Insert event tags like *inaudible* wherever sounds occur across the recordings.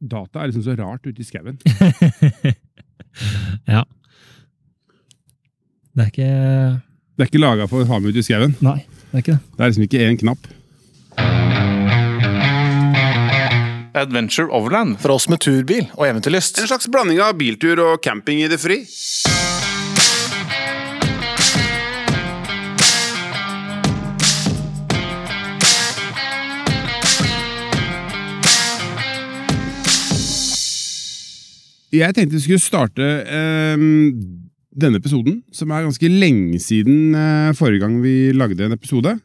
Data er liksom så rart ute i skauen. *laughs* ja. Det er ikke Det er ikke laga for å ha med ut i skauen. Nei, det er ikke det. Det er liksom ikke én knapp. Adventure Overland. For oss med turbil og eventyrlyst. En slags blanding av biltur og camping i det fri. Jeg tenkte vi skulle starte eh, denne episoden, som er ganske lenge siden eh, forrige gang vi lagde en episode,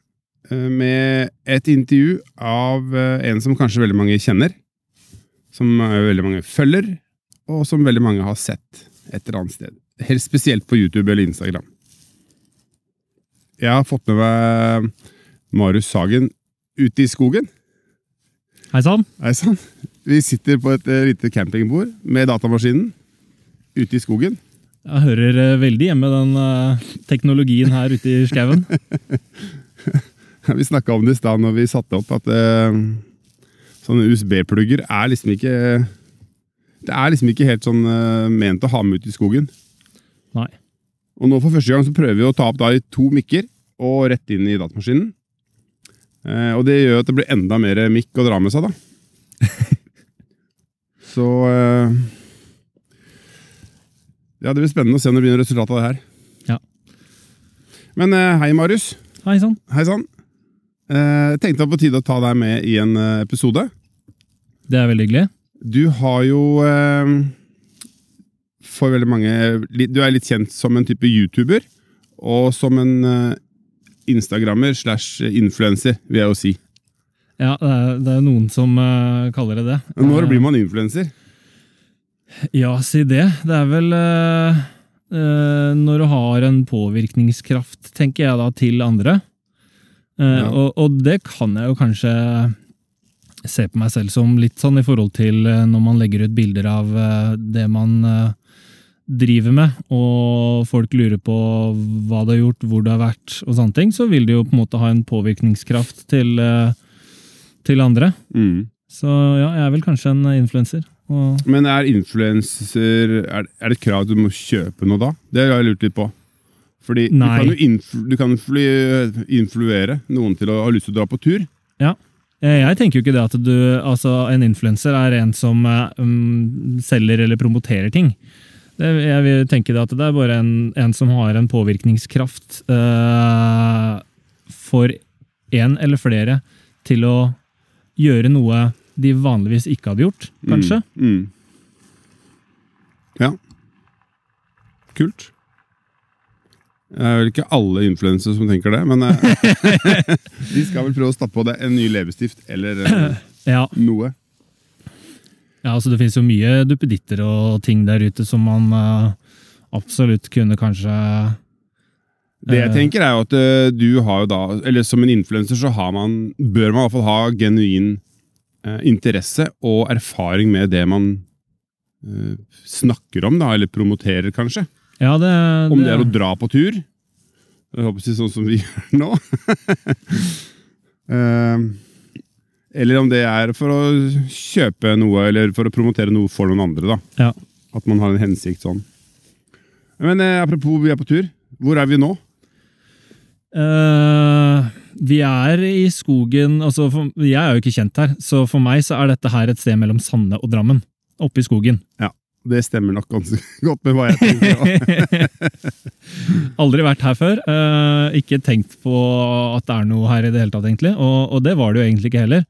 eh, med et intervju av eh, en som kanskje veldig mange kjenner, som veldig mange følger, og som veldig mange har sett et eller annet sted. Helt spesielt på YouTube eller Instagram. Jeg har fått med meg Marius Sagen ute i skogen. Hei sann. Hei sann. Vi sitter på et eh, lite campingbord med datamaskinen ute i skogen. Jeg hører eh, veldig hjemme den eh, teknologien her ute i skauen. *laughs* Vi snakka om det i stad når vi satte opp, at sånne USB-plugger er liksom ikke Det er liksom ikke helt sånn ment å ha med ut i skogen. Nei. Og nå for første gang så prøver vi å ta opp da i to mikker og rett inn i datamaskinen. Og det gjør at det blir enda mer mikk å dra med seg, da. *laughs* så eh, Ja, det blir spennende å se når det blir resultatet av det her. Ja. Men eh, hei, Marius. Hei sann. Hei sann. Eh, Jeg tenkte det var på tide å ta deg med i en episode. Det er veldig hyggelig. Du har jo For veldig mange Du er litt kjent som en type YouTuber. Og som en Instagrammer slash influenser, vil jeg jo si. Ja, det er, det er noen som uh, kaller det det. Når blir man influenser? Ja, si det. Det er vel uh, uh, når du har en påvirkningskraft, tenker jeg da, til andre. Eh, Ja. og, og det kan jeg jo kanskje se på meg selv som litt sånn i forhold til eh, når man legger ut bilder av eh, det man eh, driver med, og folk lurer på hva du har gjort, hvor du har vært, og sånne ting, så vil det jo på en måte ha en påvirkningskraft til, eh, til andre. Mm. Så ja, jeg er vel kanskje en influenser. Men er influenser er, er det et krav du må kjøpe noe da? Det har jeg lurt litt på. Fordi du kan jo influ, du kan fly, influere noen til å ha lyst til å dra på tur. Ja. Eh, Jeg tenker jo ikke det at du, altså en influenser er en som mm, selger eller promoterer ting. Det, jeg vil tenke det at det er bare en, en som har en påvirkningskraft uh, for en eller flere til å gjøre noe de vanligvis ikke hadde gjort, kanskje. Mm. Mm. Ja. Kult. Det er vel ikke alle influensere som tenker det, men eh, *laughs* de skal vel prøve å stappe på det en ny leppestift eller eh, *clears throat* Ja, noe. ja altså Det finnes jo mye duppeditter og ting der ute som man uh, absolutt kunne kanskje Det jeg Eh. tenker er jo at eh, du har jo da, eller som en influenser så har man, bør man i hvert fall ha genuin eh, interesse og erfaring med det man eh, snakker om, da, eller promoterer kanskje. Ja, det, Om det er å dra på tur, jeg håper si sånn som vi *laughs* gjør nå. Eh, eller om det er for å kjøpe noe, eller for å promotere noe for noen andre. da. Ja. At man har en hensikt sånn. Men eh, apropos vi er på tur, hvor er vi nå? Eh, vi er i skogen altså for, Jeg er jo ikke kjent her, så for meg så er dette her et sted mellom Sande og Drammen. Oppe i skogen. Ja, Det stemmer nok ganske *laughs* godt med hva jeg tenker. *laughs* Aldri vært her før. Uh, ikke tenkt på at det er noe her i det hele tatt, egentlig. Og, og det var det jo egentlig ikke heller.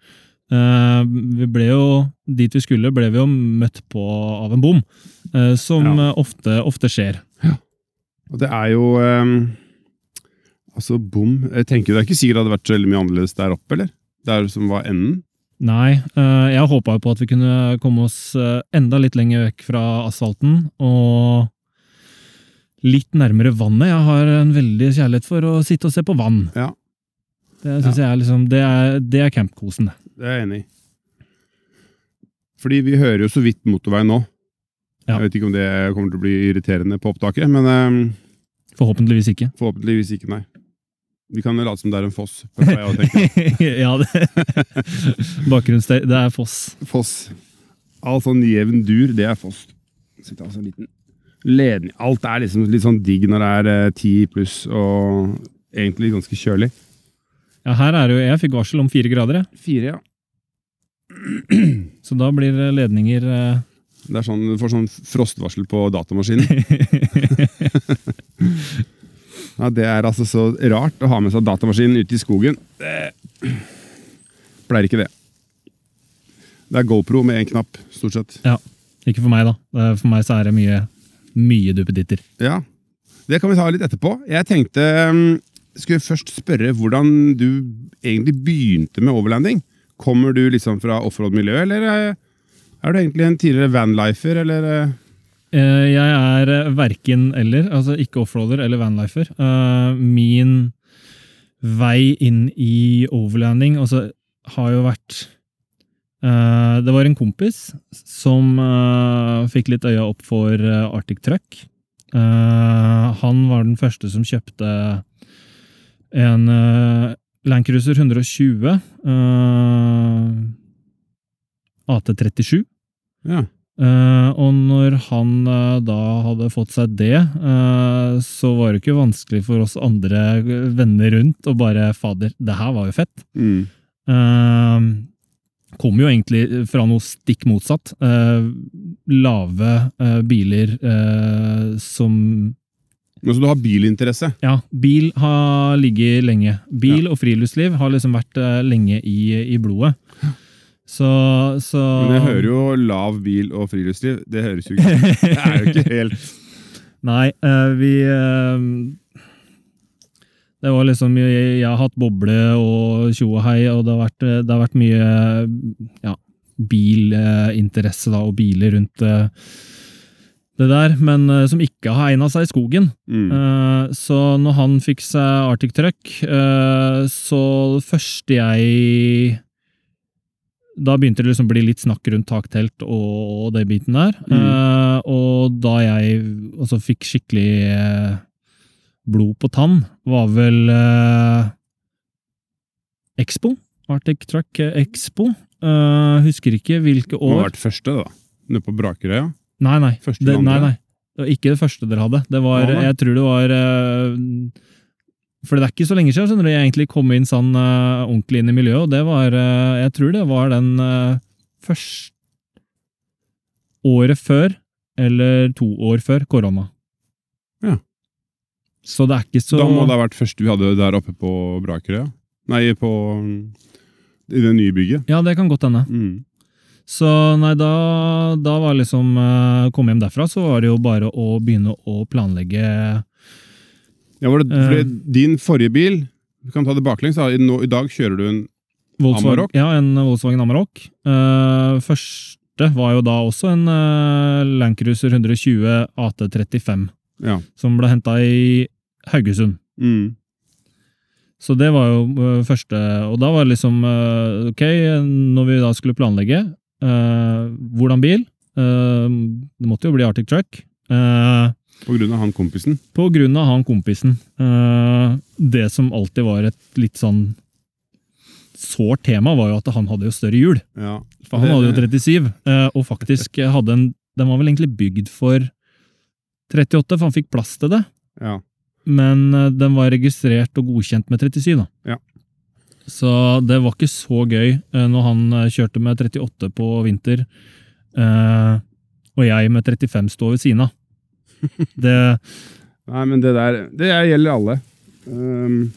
Uh, vi ble jo, Dit vi skulle, ble vi jo møtt på av en bom, som Ja. ofte, ofte skjer. Og det er jo eh, Altså, bom Jeg tenker Det er ikke sikkert det hadde vært så veldig mye annerledes der oppe, eller? Der som var enden. Nei, eh, jeg håpa jo på at vi kunne komme oss eh, enda litt lenger vekk fra asfalten, og litt nærmere vannet. Jeg har en veldig kjærlighet for å sitte og se på vann. Ja. Det synes jeg er liksom, det er, det er campkosen. det. Det er jeg enig i. Fordi vi hører jo så vidt motorveien nå. Ja. Jeg vet ikke om det kommer til å bli irriterende på opptaket, men um, Forhåpentligvis ikke. forhåpentligvis ikke, nei. Vi kan late som det er en foss. *laughs* ja, det Bakgrunnsstøy. Det er foss. Foss. All sånn jevn dur, det er Foss. Så altså en liten ledning. Alt er liksom litt sånn digg når det er eh, 10 pluss og egentlig ganske kjølig. Ja, her er det jo Jeg fikk varsel om fire grader, jeg. Fire, ja. *clears throat* Så da blir ledninger eh, Det er sånn, Du får sånn frostvarsel på datamaskinen. *laughs* ja, Det er altså så rart å ha med seg datamaskinen ut i skogen. Det pleier ikke det. Det er GoPro med én knapp, stort sett. Ja. Ikke for meg, da. Eh, For meg så er det mye, mye duppeditter. Ja, Det kan vi ta litt etterpå. Jeg tenkte um, skulle først spørre hvordan du egentlig begynte med overlanding. Kommer du liksom fra offroad-miljøet, eller er, er du egentlig en tidligere vanlifer, eller eh? Eh, Jeg er eh, verken eller, altså ikke offroader eller vanlifer. Eh, Min vei inn i overlanding altså, har jo vært eh, Det var en kompis som eh, fikk litt øya opp for eh, Arctic Truck. Eh, Han var den første som kjøpte en Landcruiser 120 eh, AT37. Ja. Eh, og når han uh, da hadde fått seg det, uh, så var det ikke vanskelig for oss andre venner rundt å bare Fader, det her var jo fett. Mm. Kom jo egentlig fra noe stikk motsatt. Lave biler som Men Så du har bilinteresse? Ja, bil har ligget lenge. Bil og friluftsliv har liksom vært lenge i, i blodet. Så, så Men jeg hører jo lav bil og friluftsliv. Det høres jo ikke Det er jo ikke helt *laughs* Nei, eh, vi eh, Det var liksom Jeg, jeg har hatt boble og tjo og hei, og det har vært, det har vært mye ja, bilinteresse da, og biler rundt eh, det der, men uh, som ikke har egna seg i skogen. mm. Uh, Så når han fikk seg Arctic Truck, uh, så det første jeg Da begynte det liksom å bli litt snakk rundt taktelt og den biten der. Mm. Eh, Og da jeg altså, fikk skikkelig eh, blod på tann, var vel eh, Expo. Arctic Truck Expo. Eh, Husker ikke hvilke Det må ha år. vært første, da. Nede på Brakerøya. Nei, nei. Det, nei, nei. Det var ikke det første dere hadde. Det var, ja, jeg tror det var For det er ikke så lenge siden skjønner du, jeg egentlig kom inn sånn uh, ordentlig inn i miljøet, og det var uh, Jeg tror det var den uh, første Året før, eller to år før, korona. Ja. Så det er ikke så Da må det ha vært første vi hadde der oppe på Brakerøya. Nei, på I det nye bygget. Ja, det kan godt hende. Mm. Så nei, da, da var liksom Kom hjem derfra, så var det jo bare å begynne å planlegge Ja, var det, Eh. fordi din forrige bil Vi kan ta det baklengs. I, nå, I dag kjører du en Volkswagen, Amarok? Ja, en Volkswagen Amarok. Uh, første var jo da også en uh, Landcruiser 120 AT35, Ja. som ble henta i Haugesund. Mm. Så det var jo uh, første Og da var det liksom uh, Ok, når vi da skulle planlegge hvordan bil Det måtte jo bli Arctic Truck. eh, På grunn av han kompisen. på grunn av han kompisen. Eh, det som alltid var et litt sånn sårt tema, var jo at han hadde jo større hjul. Ja. For han hadde jo 37, eh, og faktisk hadde en Den var vel egentlig bygd for 38, for han fikk plass til det. Ja. Men eh, den var registrert og godkjent med 37, da. Ja. Så det var ikke så gøy når han kjørte med 38 på vinter, og jeg med 35 står ved siden av. *laughs* Det Nei, men det der Det gjelder alle. Um,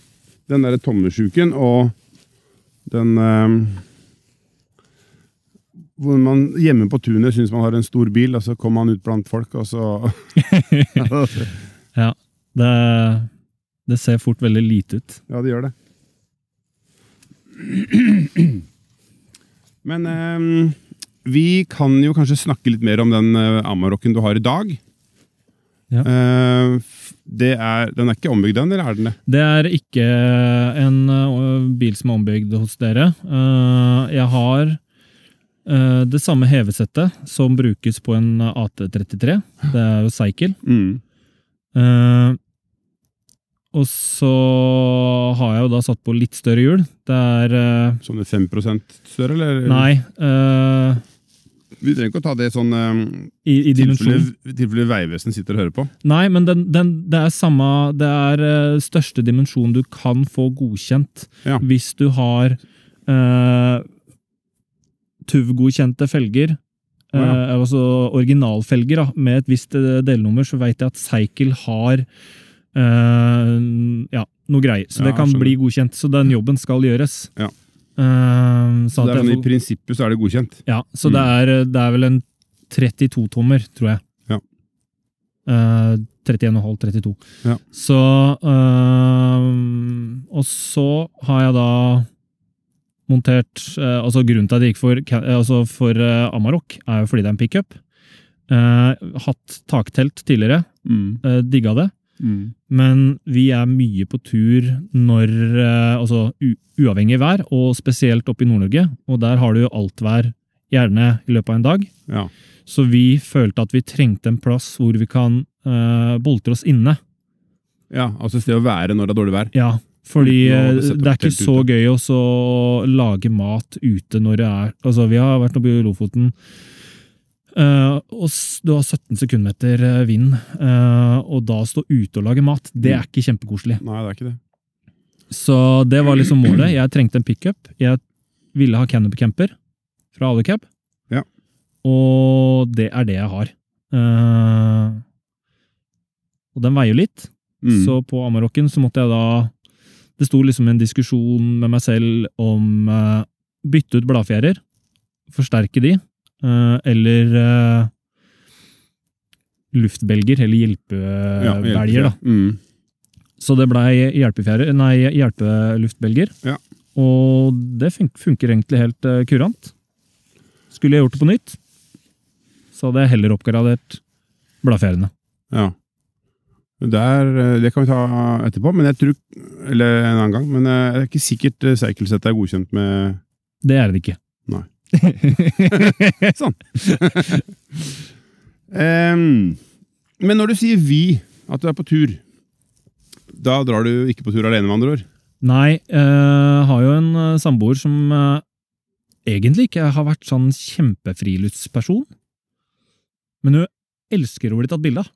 den derre tommesjuken og den um, Hvor man hjemme på tunet syns man har en stor bil, og så kommer man ut blant folk, og så *laughs* Ja, det, det ser fort veldig lite ut. Ja, det gjør det. Men um, vi kan jo kanskje snakke litt mer om den uh, Amarokken du har i dag. Ja. Eh, det er, den er ikke ombygd den, eller er den det? Det er ikke en bil som er ombygd hos dere. Eh, Jeg har eh, det samme hevesettet som brukes på en AT33. Det er jo Cycle. Mm. Eh, og så har jeg jo da satt på litt større hjul. Det er eh, Sånne 5% større, eller? Nei. Eh, Vi trenger ikke å ta det sånn um, I, i tilfelle, Vegvesenet sitter og hører på. Nei, men den, den, det er samme Det er uh, største dimensjon du kan få godkjent Ja. hvis du har uh, TUV-godkjente felger. Ja. Uh, altså originalfelger da, med et visst eh, delnummer, så veit jeg at Cycle har uh, ja, noe greier. Så det kan skjønner. bli godkjent. Så den jobben skal gjøres. Ja. Eh, Så det er sånn, I prinsippet så er det godkjent. ja, så Mm. det, er, det er vel en 32-tommer, tror jeg. Ja. Uh, 31,5-32. Ja. Så uh, Og så har jeg da montert uh, altså Grunnen til at jeg gikk for, altså for eh, Amarok, er jo fordi det er en pickup. Uh, hatt taktelt tidligere, uh, digga det. Men vi er mye på tur når eh, Altså u uavhengig vær, og spesielt oppe i Nord-Norge. Og der har du jo altvær, gjerne i løpet av en dag. Ja. Så vi følte at vi trengte en plass hvor vi kan uh, boltre oss inne. ja, altså et sted å være når det er dårlig vær. Ja, fordi eh, det er ikke så gøy å lage mat ute når det er Altså, vi har vært oppe i Lofoten. Eh, og du har 17 sekundmeter eh, vind, uh, og da stå ute og lage mat, det Mm. er ikke kjempekoselig. Nei, det er ikke det. Så det var liksom målet. Jeg trengte en pickup. Jeg ville ha canopy camper fra Alicab. Ja. Og det er det jeg har. Uh, og den veier litt, Mm. så på Amarokken så måtte jeg da Det sto liksom en diskusjon med meg selv om bytte ut bladfjærer, forsterke de, eller eh, luftbelger, eller Ja, hjelpebelger, da. Mm. Så det blei hjelpefjære, nei, hjelpeluftbelger. Ja. Og det fun funker egentlig helt eh, kurant. Skulle jeg gjort det på nytt, så hadde jeg heller oppgradert bladfjærene. Ja. Der, eh, det kan vi ta etterpå, men jeg tror, eller en annen gang. Men eh, det er ikke sikkert eh, Cycleset er godkjent med Det er det ikke. *laughs* Sånn. um, men når du sier vi, at du er på tur, da drar du ikke på tur alene, med andre ord? Nei, jeg har jo en eh, samboer som eh, egentlig ikke har vært sånn kjempefriluftsperson. Men hun elsker å bli tatt bilde av.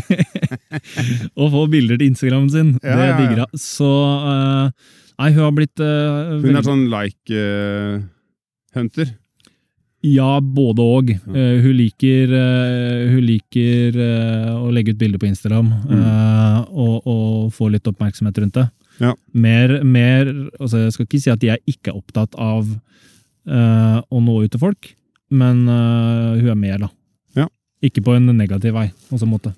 *laughs* og få bilder til Instagrammen sin. Ja, det digger hun. Så eh, Nei, hun har blitt uh, Hun er sånn like eh, hunter. Ja, både og. Ja. Eh, hun liker, uh, hun liker uh, å legge ut bilder på Instagram Mm. og, og få litt oppmerksomhet rundt det. Ja. Mer, mer altså Jeg skal ikke si at jeg ikke er opptatt av å nå ut til folk, men hun er mer, da. Ja. Ikke på en negativ vei, på sånn måte.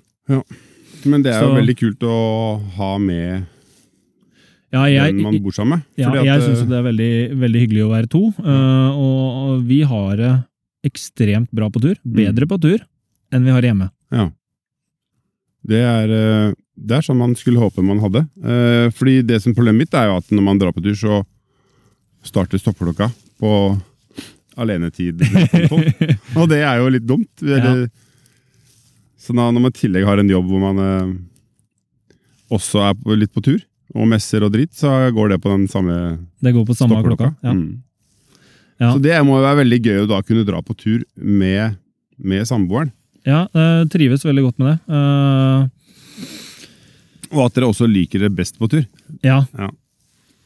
Men det er jo Så- veldig kult å ha med Ja, jeg, den man bor sammen med. Ja, Fordi at, jeg eh, syns det er veldig, veldig hyggelig å være to, eh, og, vi har det ekstremt bra på tur. Mm. Bedre på tur enn vi har hjemme. Ja. Det er, eh, det er sånn man skulle håpe man hadde. Uh, Fordi det som problemet mitt er jo at når man drar på tur, så starter stoppeklokka på alenetid. *laughs* og det er jo litt dumt. Eller, Så da, når man i tillegg har en jobb hvor man uh, også er på, litt på tur, og messer og dritt, så går det på den samme Det går på samme klokka. Ja. Mm. Ja. Så det må jo være veldig gøy å da kunne dra på tur med, med samboeren. Ja, jeg trives veldig godt med det. Eh, Og at dere også liker det best på tur. ja. Ja.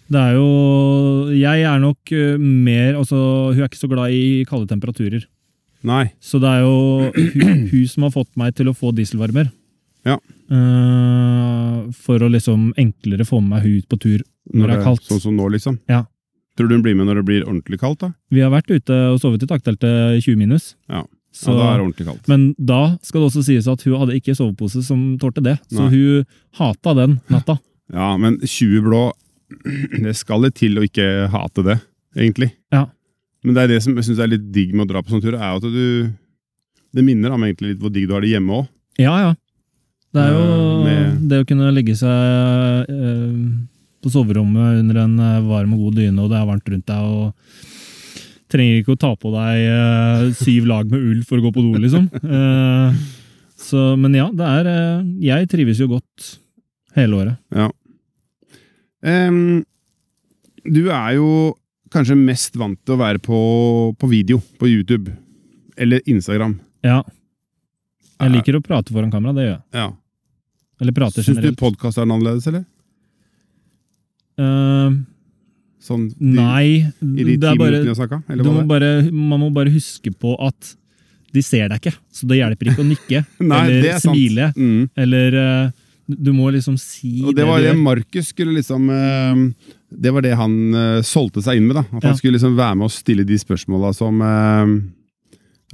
Det er jo Jeg er nok eh, mer Altså, hun er ikke så glad i kalde temperaturer. Nei. Så det er jo hun, hun som har fått meg til å få dieselvarmer. Ja. Eh, for å liksom enklere få med meg hun ut på tur når det er kaldt. Sånn som nå, liksom. Ja. Tror du hun blir med når det blir ordentlig kaldt, da? Vi har vært ute og sovet i takteltet 20 minus. Ja. Så, ja, da er det ordentlig kaldt. men da skal det også sies at hun hadde ikke sovepose som tålte det. Så Nei. hun hata den natta. *laughs* Ja, men 20 blå *clears throat* Det skal litt til å ikke hate det, egentlig. Ja. Men det er det som jeg synes er litt digg med å dra på sånn tur, er at du Det minner om egentlig litt hvor digg du har det hjemme òg. Ja, ja. Det er jo Eh, det å kunne legge seg eh, på soverommet under en eh, varm og god dyne, og det er varmt rundt deg, og trenger ikke å ta på deg syv lag med ull for å gå på do, liksom. Eh, så, men ja, det er Jeg trives jo godt hele året. Ja. Um, du er jo kanskje mest vant til å være på, på video på YouTube. Eller Instagram. Ja. Jeg liker å prate foran kamera, det gjør jeg. Ja. Eller prater Syns du generelt. podkast er annerledes, eller? Uh, Sånn de, nei, i de ti det bare, minuttene jeg snakka? Du man må bare huske på at de ser deg ikke, så det hjelper ikke å nikke *laughs* Nei, eller er smile. Mm. Eller uh, du må liksom si Og det var du det. Markus skulle liksom uh, Det var det han uh, solgte seg inn med. da At Ja. han skulle liksom være med og stille de spørsmåla som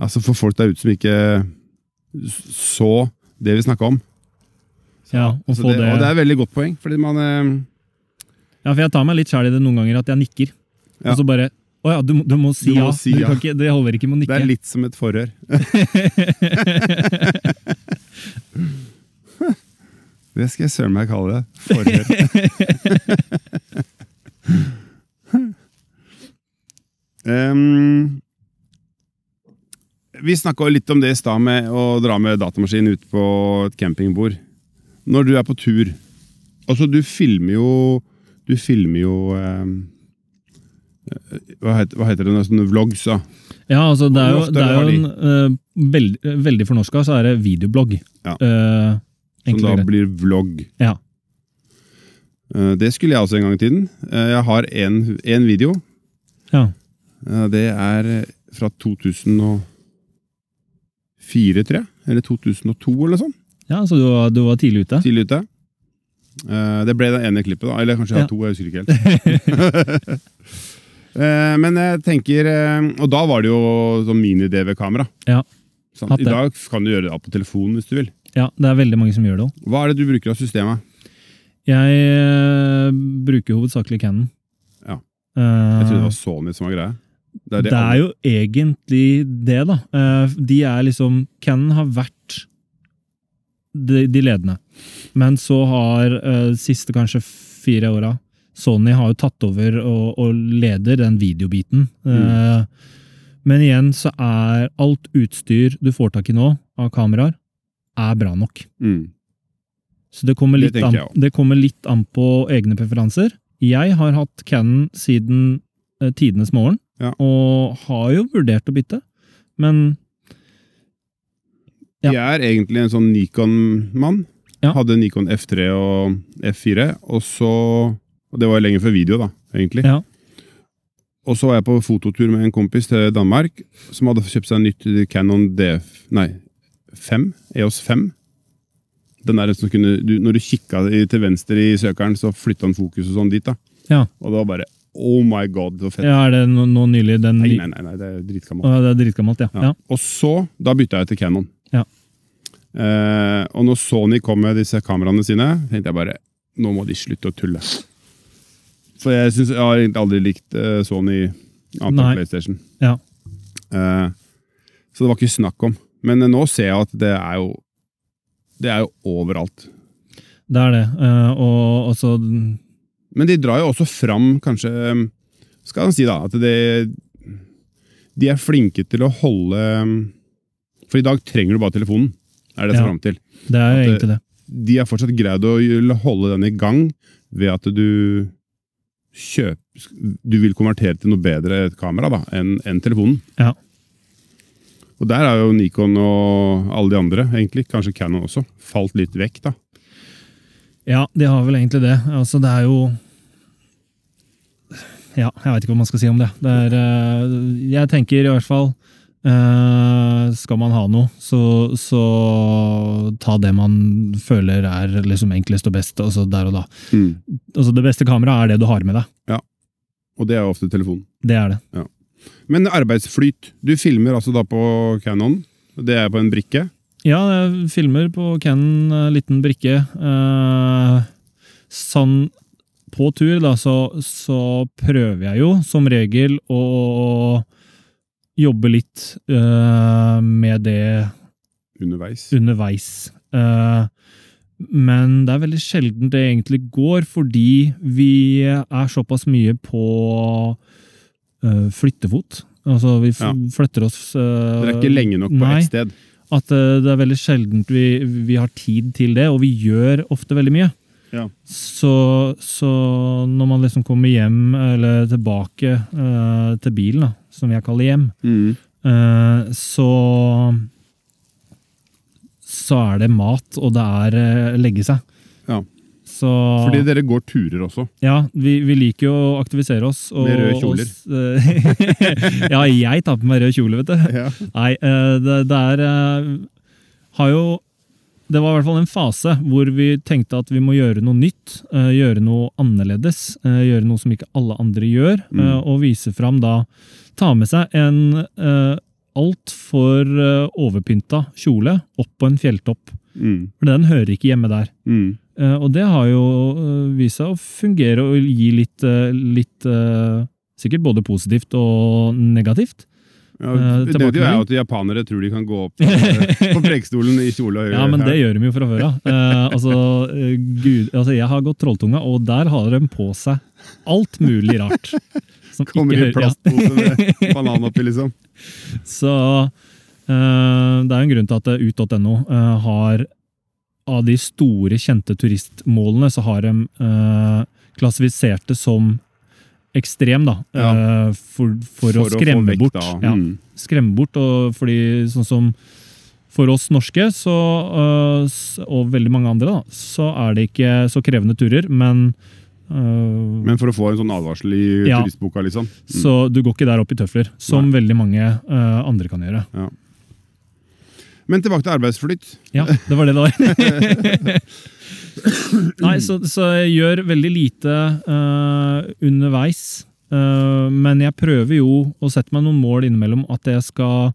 Altså for folk der ute som ikke så det vi snakka om. Ja, og, få det, det, og det er et veldig godt poeng, fordi man eh, ja, for jeg tar meg litt sjæl i det noen ganger at jeg nikker. Ja. Og så bare Å ja, du, du må si Du må ja. si Du ja. kan ikke, det holder ikke med å Det er litt som et forhør. *laughs* det skal jeg søren meg kalle det. Forhør. *laughs* um, vi snakka litt om det i stad, med å dra med datamaskin ut på et campingbord. Når du er på tur Altså, du filmer jo Du filmer jo eh, hva, heter, hva heter det? Sånne vlogs, da. Ja, altså det er jo, det er jo en uh, veld, Veldig fornorska så er det videoblogg. Ja. Uh, Som da blir vlogg. Ja. Uh, Det skulle jeg også en gang i tiden. Jeg har én video. Ja. Det er fra 2004, tror jeg. Eller 2002, eller sånt. Ja, så du var, du var tidlig ute? Tidlig ute. Uh, Det ble det ene klippet, da. Eller kanskje jeg har Ja. to, jeg husker ikke helt. uh, Men jeg tenker eh, Og da var det jo sånn mini-DV-kamera. Ja. Sånn, I dag kan du gjøre det på telefonen hvis du vil. Ja, det er veldig mange som gjør det òg. Hva er det du bruker av systemet? Jeg uh, bruker hovedsakelig Canon. Ja. Jeg trodde det var Sony som var greia. Det er, det det er jo egentlig det, da. De er liksom Canon har vært de, de ledende. Men så har uh, siste kanskje fire åra Sony har jo tatt over og, og leder den videobiten. Eh, men igjen så er alt utstyr du får tak i nå av kameraer, er bra nok. mm. Så det kommer, litt det an, det kommer litt an på egne preferanser. Jeg har hatt Canon siden uh, tidenes morgen, Ja. og har jo vurdert å bytte, men. Jeg er egentlig en sånn Nikon-mann. Hadde Nikon F3 og F4, og så Og det var lenge før video, da, egentlig. Ja. Og så var jeg på fototur med en kompis til Danmark, som hadde kjøpt seg en nytt Canon DF... Nei, 5? EOS 5. Den der som kunne, du, når du kikka til venstre i søkeren, så flytta han fokus og sånn dit. da. ja. Og det var bare Oh my god, så fett. ja, er det nå, nå nylig den Nei, nei, nei, nei, det er dritgammelt. Å, Det er dritgammelt, ja. Ja. ja. Og så, da bytta jeg til Canon. Eh, og når Sony kom med disse kameraene sine, tenkte jeg bare nå må de slutte å tulle. For jeg, synes, jeg har egentlig aldri likt eh, Sony annet enn PlayStation. Ja. Eh, så det var ikke snakk om. Men nå ser jeg at det er jo Det er jo overalt. Det er det. Eh, og også Men de drar jo også fram, kanskje Skal man si, da, at det De er flinke til å holde For i dag trenger du bare telefonen. Er det jeg Ja. fram til. Det er At egentlig det. de har fortsatt greid å holde den i gang ved at du kjøper Du vil konvertere til noe bedre kamera da, enn en telefonen. Ja. Og der er jo Nikon og alle de andre, egentlig, kanskje Canon også, falt litt vekk. da. Ja, de har vel egentlig det. Altså, det er jo Ja, jeg veit ikke hva man skal si om det. det er, eh, jeg tenker i hvert fall eh, Skal man ha noe, så, så ta det man føler er liksom enklest og best, altså der og da. Altså, det beste kameraet er det du har med deg. Og det er ofte telefonen. Det er det. Men arbeidsflyt. Du filmer altså da på Canon. Det er på en brikke. Ja, jeg filmer på Canon, eh, liten brikke. Eh, sånn på tur, da, så, så prøver jeg jo som regel å jobbe litt uh, med det underveis. underveis. Uh, men det er veldig sjelden det egentlig går, fordi vi er såpass mye på uh, flyttefot. Altså, vi Ja. flytter oss uh, Dere er ikke lenge nok på nei. ett sted. at uh, det er veldig sjeldent vi, vi har tid til det, og vi gjør ofte veldig mye. Ja. Så, så når man liksom kommer hjem, eller tilbake til bilen, da, som jeg kaller hjem, Mm. eh, så så er det mat, og det er eh, legge seg. Ja. Så Fordi dere går turer også. Ja, vi, vi liker jo å aktivisere oss. Og, Med røde kjoler. og *laughs* ja, jeg tar på meg rød kjole, vet du. Ja. Nei, eh, det, det er Har jo Det var i hvert fall en fase hvor vi tenkte at vi må gjøre noe nytt. eh, Gjøre noe annerledes. eh, Gjøre noe som ikke alle andre gjør. Mm. eh, Og vise fram da Ta med seg en uh, altfor overpynta kjole opp på en fjelltopp. Mm. For den hører ikke hjemme der. Mm. Og det har jo vist seg å fungere og gi litt, litt Sikkert både positivt og negativt. Ja, Eh, det er jo at japanere tror de kan gå opp på prekestolen i kjole og *laughs* Ja, men det gjør de jo fra før av. Uh, altså, eh, Gud, altså, jeg har gått Trolltunga, og der har de på seg alt mulig rart. Som Kommer i hører- plastpose med banan oppi, liksom. *laughs* Så uh, det er jo en grunn til at ut.no uh, har Av de store, kjente turistmålene, så har de klassifisert det som ekstrem, da. Ja. For, for, for, å skremme vekk, bort. Ja. Mm. skremme bort. Og fordi sånn som for oss norske, så, øh, og veldig mange andre, da, så er det ikke så krevende turer, men øh, Men for å få en sånn advarsel i Ja. turistboka, liksom. Mm. Så du går ikke der opp i tøfler, som veldig mange øh, andre kan gjøre. Ja. Men tilbake til arbeidsflytt. Ja, det var det det var. *laughs* *laughs* Nei, så, så jeg gjør veldig lite uh, underveis. Uh, men jeg prøver jo å sette meg noen mål innimellom at jeg skal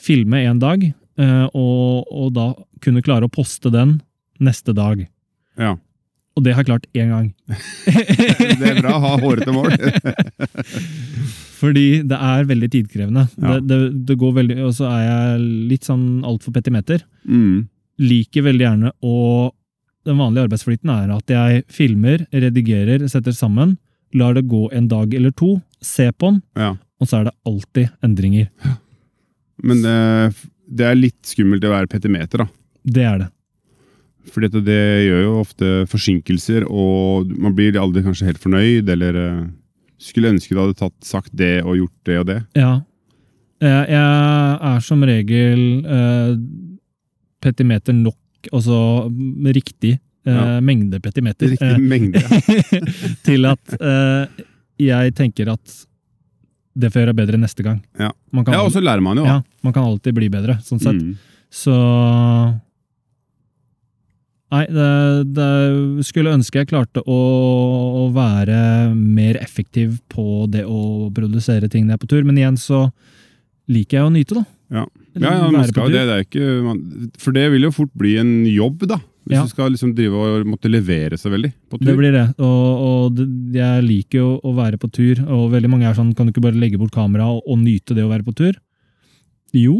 filme en dag, uh, og, og da kunne klare å poste den neste dag. Ja. Og det har jeg klart én gang. *laughs* Det er bra å ha hårete mål. *laughs* Fordi det er veldig tidkrevende. Ja. Det, det, det går veldig, Og så er jeg litt sånn altfor petimeter. Mm. Liker veldig gjerne å Den vanlige arbeidsflyten er at jeg filmer, redigerer, setter sammen, lar det gå en dag eller to, ser på den, Ja. og så er det alltid endringer. Men det, det er litt skummelt å være petimeter, da. Det er det. For det gjør jo ofte forsinkelser, og man blir aldri kanskje helt fornøyd, eller eh, skulle ønske du hadde tatt, sagt det og gjort det og det. Ja. Jeg, jeg er som regel eh, petimeter nok, altså mm, riktig eh, Ja. mengde petimeter. Riktig eh, mengde. Ja. *laughs* til at eh, jeg tenker at det får jeg gjøre bedre neste gang. Ja. Man kan, ja, og så lærer man jo. ja, man kan alltid bli bedre, sånn sett. Mm. Så Nei, det, det skulle ønske jeg klarte å, å være mer effektiv på det å produsere ting når jeg er på tur, men igjen så liker jeg å nyte, da. Ja. Ja, ja, man skal jo det. det er ikke, man, for det vil jo fort bli en jobb, da. Hvis Ja. du skal liksom drive og måtte levere seg veldig på tur. Det blir det, og, og det, jeg liker jo å være på tur, og veldig mange er sånn, kan du ikke bare legge bort kameraet og, og nyte det å være på tur? Jo,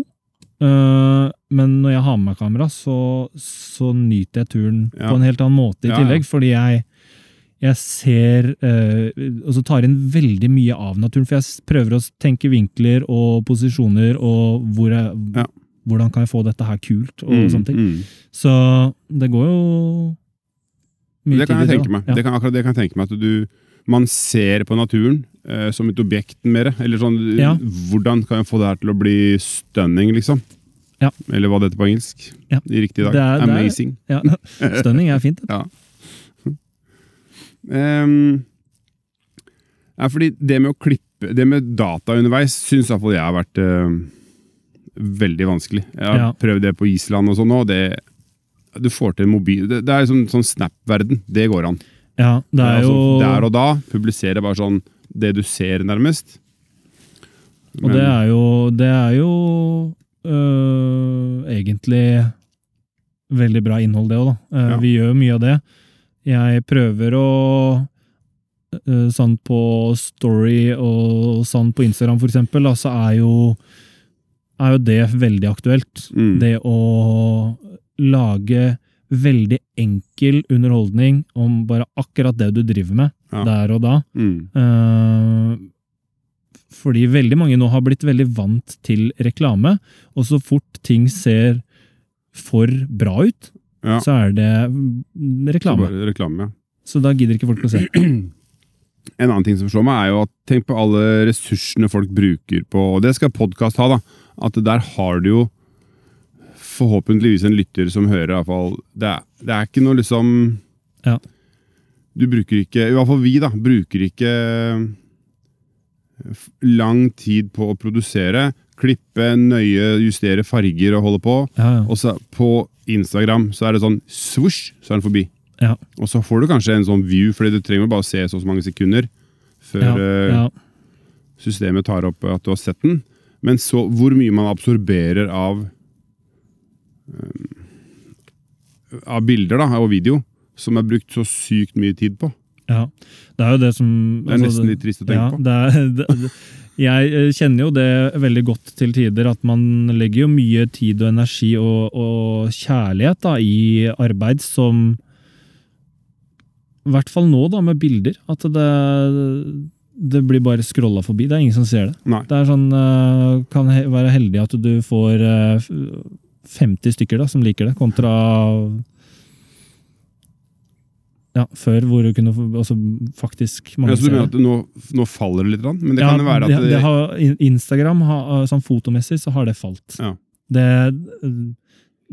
øh, men når jeg har med meg kamera, så, så nyter jeg turen Ja. på en helt annen måte i tillegg, fordi jeg, jeg ser, eh, og så tar inn veldig mye av naturen, for jeg prøver å tenke vinkler og posisjoner, og hvor jeg, Ja. hvordan kan jeg få dette her kult, og Mm, sånne ting. mm. Så det går jo mye Det kan tid i tenke da. meg. Ja. Det kan, akkurat det kan jeg tenke meg at du, man ser på naturen eh, som et objekt mer. Eller sånn, Ja. hvordan kan jeg få det her til å bli stunning, liksom? Ja. Eller hva det heter på engelsk. Ja. I riktig dag. Det er- det er- Amazing. Ja, *laughs* Stunning er fint. Ja. Ehm, ja, fordi det med å klippe Det med data underveis syns iallfall jeg har vært uh, veldig vanskelig. Jeg har Ja. prøvd det på Island og sånn òg. Du får til mobil Det, det er sånn, sånn Snap-verden. Det går an. Ja, det er altså, Der og da publisere bare sånn det du ser, nærmest. Og det er jo, det er jo øh, egentlig veldig bra innhold, det òg, da. Uh, Ja. Vi gjør mye av det. Jeg prøver å øh, Sånn på Story og sånn på Instagram, for eksempel, da, så er jo, er jo det veldig aktuelt. Mm. Det å lage veldig enkel underholdning om bare akkurat det du driver med, Ja. der og da. mm. Uh, fordi veldig mange nå har blitt veldig vant til reklame, og så fort ting ser for bra ut, Ja. så er det reklame. Så reklame. ja. Så da gidder ikke folk å se. *clears throat* En annen ting som slår meg, er jo at tenk på alle ressursene folk bruker på Og det skal podkast ha, da. At der har du jo forhåpentligvis en lytter som hører, i hvert fall. Det er, det er ikke noe liksom Ja. Du bruker ikke I hvert fall vi, da. Bruker ikke lang tid på å produsere. Klippe, nøye, justere farger og holde på. Ja, ja. Og så på Instagram så er det sånn svosj, så er den forbi. Ja. Og så får du kanskje en sånn view, fordi du trenger bare å se så mange sekunder før Ja, eh, ja. systemet tar opp at du har sett den. Men så hvor mye man absorberer av um, av bilder da, og video, som er brukt så sykt mye tid på. Ja, det er jo det som Det er nesten litt trist å tenke ja, på. Det er, det, det, jeg eh, kjenner jo det veldig godt til tider, at man legger jo mye tid og energi og, og kjærlighet da, i arbeid som I hvert fall nå, da, med bilder. At det, det blir bare scrolla forbi. Det er ingen som ser det. Nei. Det er sånn, eh, kan være heldig at du får eh, 50 stykker da, som liker det, kontra ja, før hvor du kunne altså, faktisk mange Ja, så du mener at nå, nå faller det litt, men det Ja, kan jo være at det, det, det har, Instagram, har, sånn fotomessig, så har det falt. Ja. Det,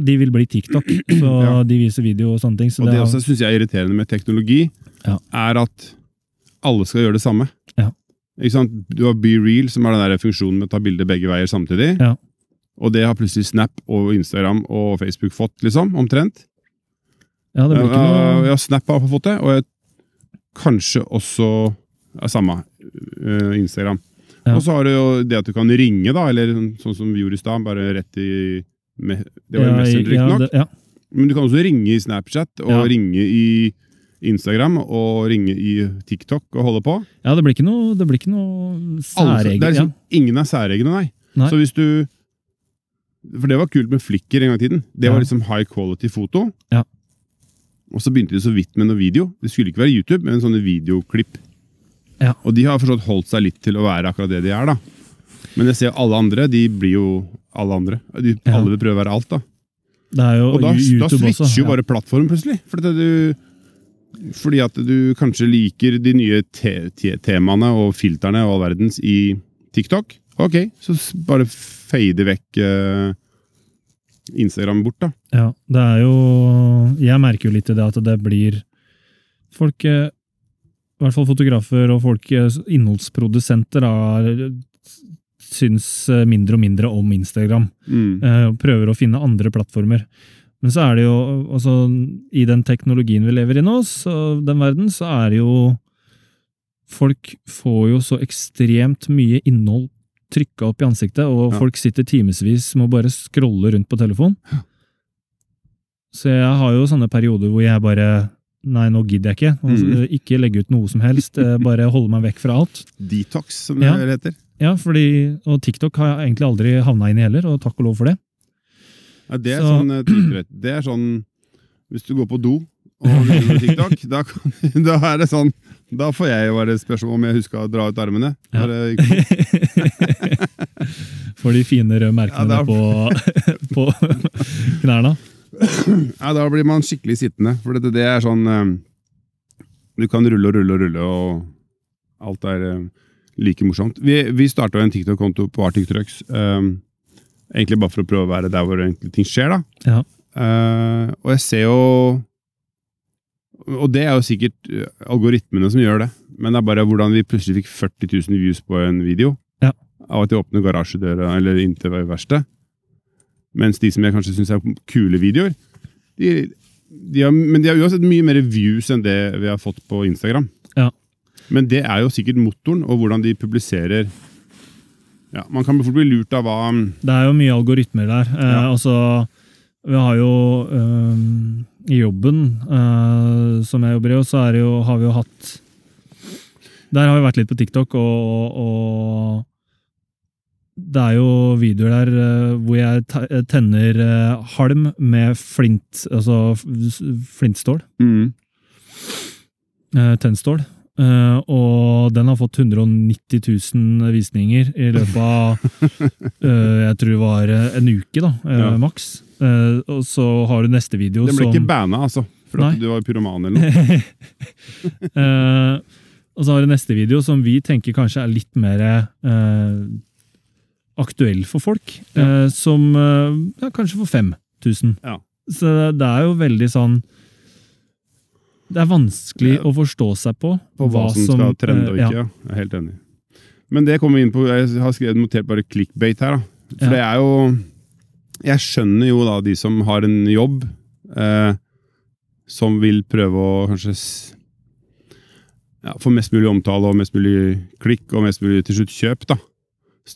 de vil bli TikTok, *clears throat* så Ja. de viser video og sånne ting. Så Og det det også syns jeg er irriterende med teknologi, er at alle skal gjøre det samme. Du har Be Real, som er den der funksjonen med å ta bilder begge veier samtidig. Ja. Og det har plutselig Snap og Instagram og Facebook fått, liksom. Omtrent. Ja, det blir ikke noe ja, Snap har fått det, og jeg, kanskje også ja, samme eh, Instagram. Ja. Og så har du jo det at du kan ringe, da, eller sånn som vi gjorde i stad, bare rett i med, Det var jo ja, Messenger, riktignok. ja, Men du kan også ringe i Snapchat, og ringe i Instagram, og ringe i TikTok, og holde på. ja, det blir ikke noe, det blir ikke noe særegne. ja. liksom, Ingen er særegne, nei. Nei. Så hvis du For det var kult med Flikker en gang i tiden. Det var liksom high quality foto. Ja. Og så begynte de så vidt med noe video. Det skulle ikke være YouTube, men sånne videoklipp. Ja. Og de har forstått holdt seg litt til å være akkurat det de er, da. Men jeg ser alle andre, de blir jo alle andre. De, Ja. Alle vil prøve å være alt, da. Og da, da switcher også. jo bare plattform plutselig. Fordi, du, fordi at du kanskje liker de nye te te temaene og filterne og all verdens i TikTok. Ok, så bare fade vekk eh, Instagram bort, da. Ja, det er jo Jeg merker jo litt i det at det blir Folk, eh, i hvert fall fotografer og folk, eh, innholdsprodusenter, da, syns eh, mindre og mindre om Instagram. Mm. prøver å finne andre plattformer. Men så er det jo altså, I den teknologien vi lever i nå, så den verden, så er det jo Folk får jo så ekstremt mye innhold trykka opp i ansiktet, og Ja. folk sitter timevis med å bare scrolle rundt på telefon. Så jeg har jo sånne perioder hvor jeg bare Nei, nå gidder jeg ikke. Altså, Mm. Ikke legge ut noe som helst. eh, Bare holde meg vekk fra alt. Detox, som det Ja. heter. Ja, fordi, Og TikTok har jeg egentlig aldri havna inn i heller, og takk og lov for det. Ja, det er Så- sånn eh. Det er sånn Hvis du går på do og begynner med TikTok, da, *laughs* da er det sånn Da får jeg jo være spørsmål om jeg husker å dra ut armene. Ja. For *laughs* de fine røde merkene Ja, da... på, *laughs* på knærne. Ja, da blir man skikkelig sittende. For det, det er sånn eh, Du kan rulle og rulle og rulle, og alt er eh, like morsomt. Vi, vi starta en TikTok-konto på Arctic Trucks. Um, egentlig bare for å prøve å være der hvor ting skjer, da. Ja. Uh, og jeg ser jo Og det er jo sikkert eh, algoritmene som gjør det. Men det er bare hvordan vi plutselig fikk 40 000 views på en video. Ja. Av at de åpner garasjedøra eller inntil verkstedet. Mens de som jeg kanskje syns er kule videoer, de, de har, men de har uansett mye mer views enn det vi har fått på Instagram. Ja. Men det er jo sikkert motoren, og hvordan de publiserer ja, Man kan fort bli lurt av hva Det er jo mye algoritmer der. Eh, Ja. altså, vi har jo eh, I jobben øh, som jeg jobber i, så det jo, har vi jo hatt Der har vi vært litt på TikTok, og, og det er jo videoer der øh, hvor jeg tenner eh, halm med flint, altså flintstål. mm, tennstål. Eh, og den har fått 190 000 visninger i løpet av *laughs* eh, jeg tror det var eh, en uke, da, Ja. maks. Og så har du neste video Den ble som ikke banna, altså. For Nei. at du var pyroman eller noe. *laughs* Og så har du neste video som vi tenker kanskje er litt mer aktuell for folk. Ja. Som ja, kanskje får 5000. Ja. Så det er jo veldig sånn Det er vanskelig Ja. å forstå seg på, På hva, som skal trende og eh, ikke. Ja. Jeg er helt enig. Men det kommer vi inn på Jeg har skrevet notert bare clickbait her. da. For Ja. det er jo Jeg skjønner jo da de som har en jobb eh, som vil prøve å kanskje ja, få mest mulig omtale og mest mulig klikk og mest mulig til slutt kjøp. da.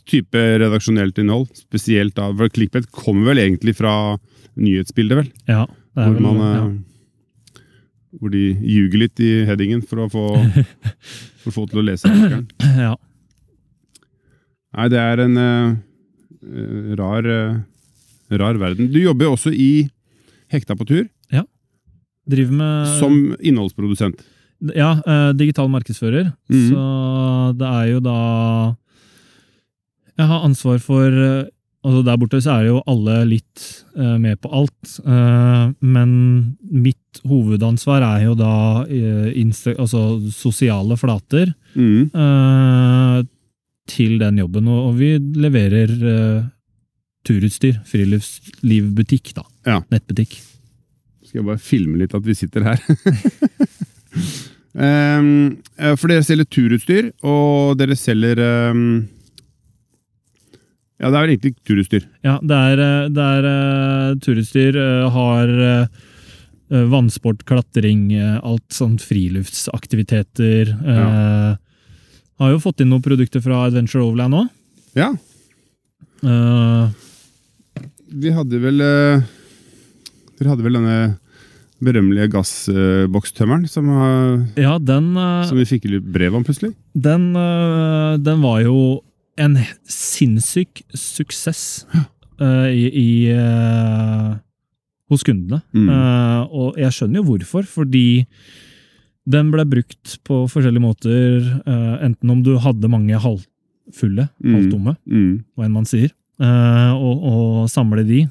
Type redaksjonelt innhold. Spesielt da, for Clickbait kommer vel egentlig fra nyhetsbildet, vel? Ja, det er vel, man, ja. Hvor de ljuger litt i headingen for å få, *laughs* for å få til å lese artikkelen. ja. Nei, det er en eh, rar, uh, rar verden. Du jobber jo også i Hekta på tur, Driver med som innholdsprodusent. Ja, uh, digital markedsfører. Mhm. Så det er jo da Jeg har ansvar for Altså Der borte så er jo alle litt med på alt. men mitt hovedansvar er jo da eh, altså sosiale flater Mm. uh, til den jobben. Og, vi leverer uh, turutstyr. Friluftslivbutikk, da. Ja. Nettbutikk. Skal jeg bare filme litt at vi sitter her. *laughs* Eh, for dere selger turutstyr, og dere selger um Ja, det er vel egentlig turutstyr. Ja, det er, det er turutstyr. eh, har vannsport, klatring, eh, alt sånt friluftsaktiviteter. eh, Har jo fått inn noen produkter fra Adventure Overland òg. Ja, vi hadde vel eh, Dere hadde vel denne berømmelige gassbokstømmeren som, ja, den, eh, som vi fikk litt brev om plutselig. den, eh, den var jo en sinnssyk suksess eh, i, i eh, hos kundene. Mm. Uh, og jeg skjønner jo hvorfor, fordi den ble brukt på forskjellige måter, Uh, enten om du hadde mange halvfulle, Mm. halvtomme, Mm. hva enn man sier, uh, og, og samle de,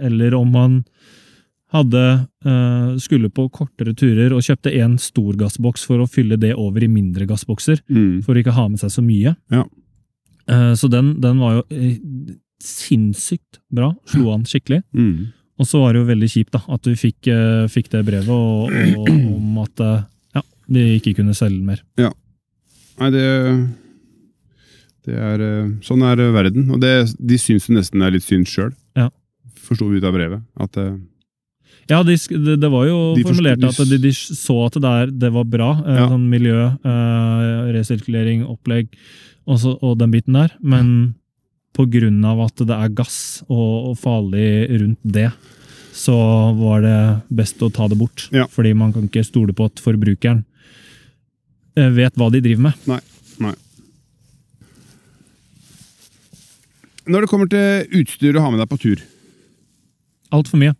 eller om man hadde, skulle på kortere turer og kjøpte en stor gassboks for å fylle det over i mindre gassbokser, Mm. for å ikke ha med seg så mye. Ja. Så den, den var jo sinnssykt bra, slo an skikkelig. Mm. Og så var det jo veldig kjipt da, at du fikk, eh, fikk det brevet og, og, om at eh, ja, de ikke kunne selge mer. Nei, det Det er eh, Sånn er verden. Og det, de syns jo nesten det er litt synd sjøl. Ja. Forsto vi ut av brevet. At Ja, de, det, det var jo De formulert at de, de så at det, der, det var bra. Ja. Sånn miljø, eh, resirkulering, opplegg og, så, og den biten der. Men av at det er gass og, og farlig rundt det, så var det best å ta det bort. Ja. Fordi man kan ikke stole på at forbrukeren eh, vet hva de driver med. Nei. nei. Når det kommer til utstyr du har med deg på tur Altfor mye.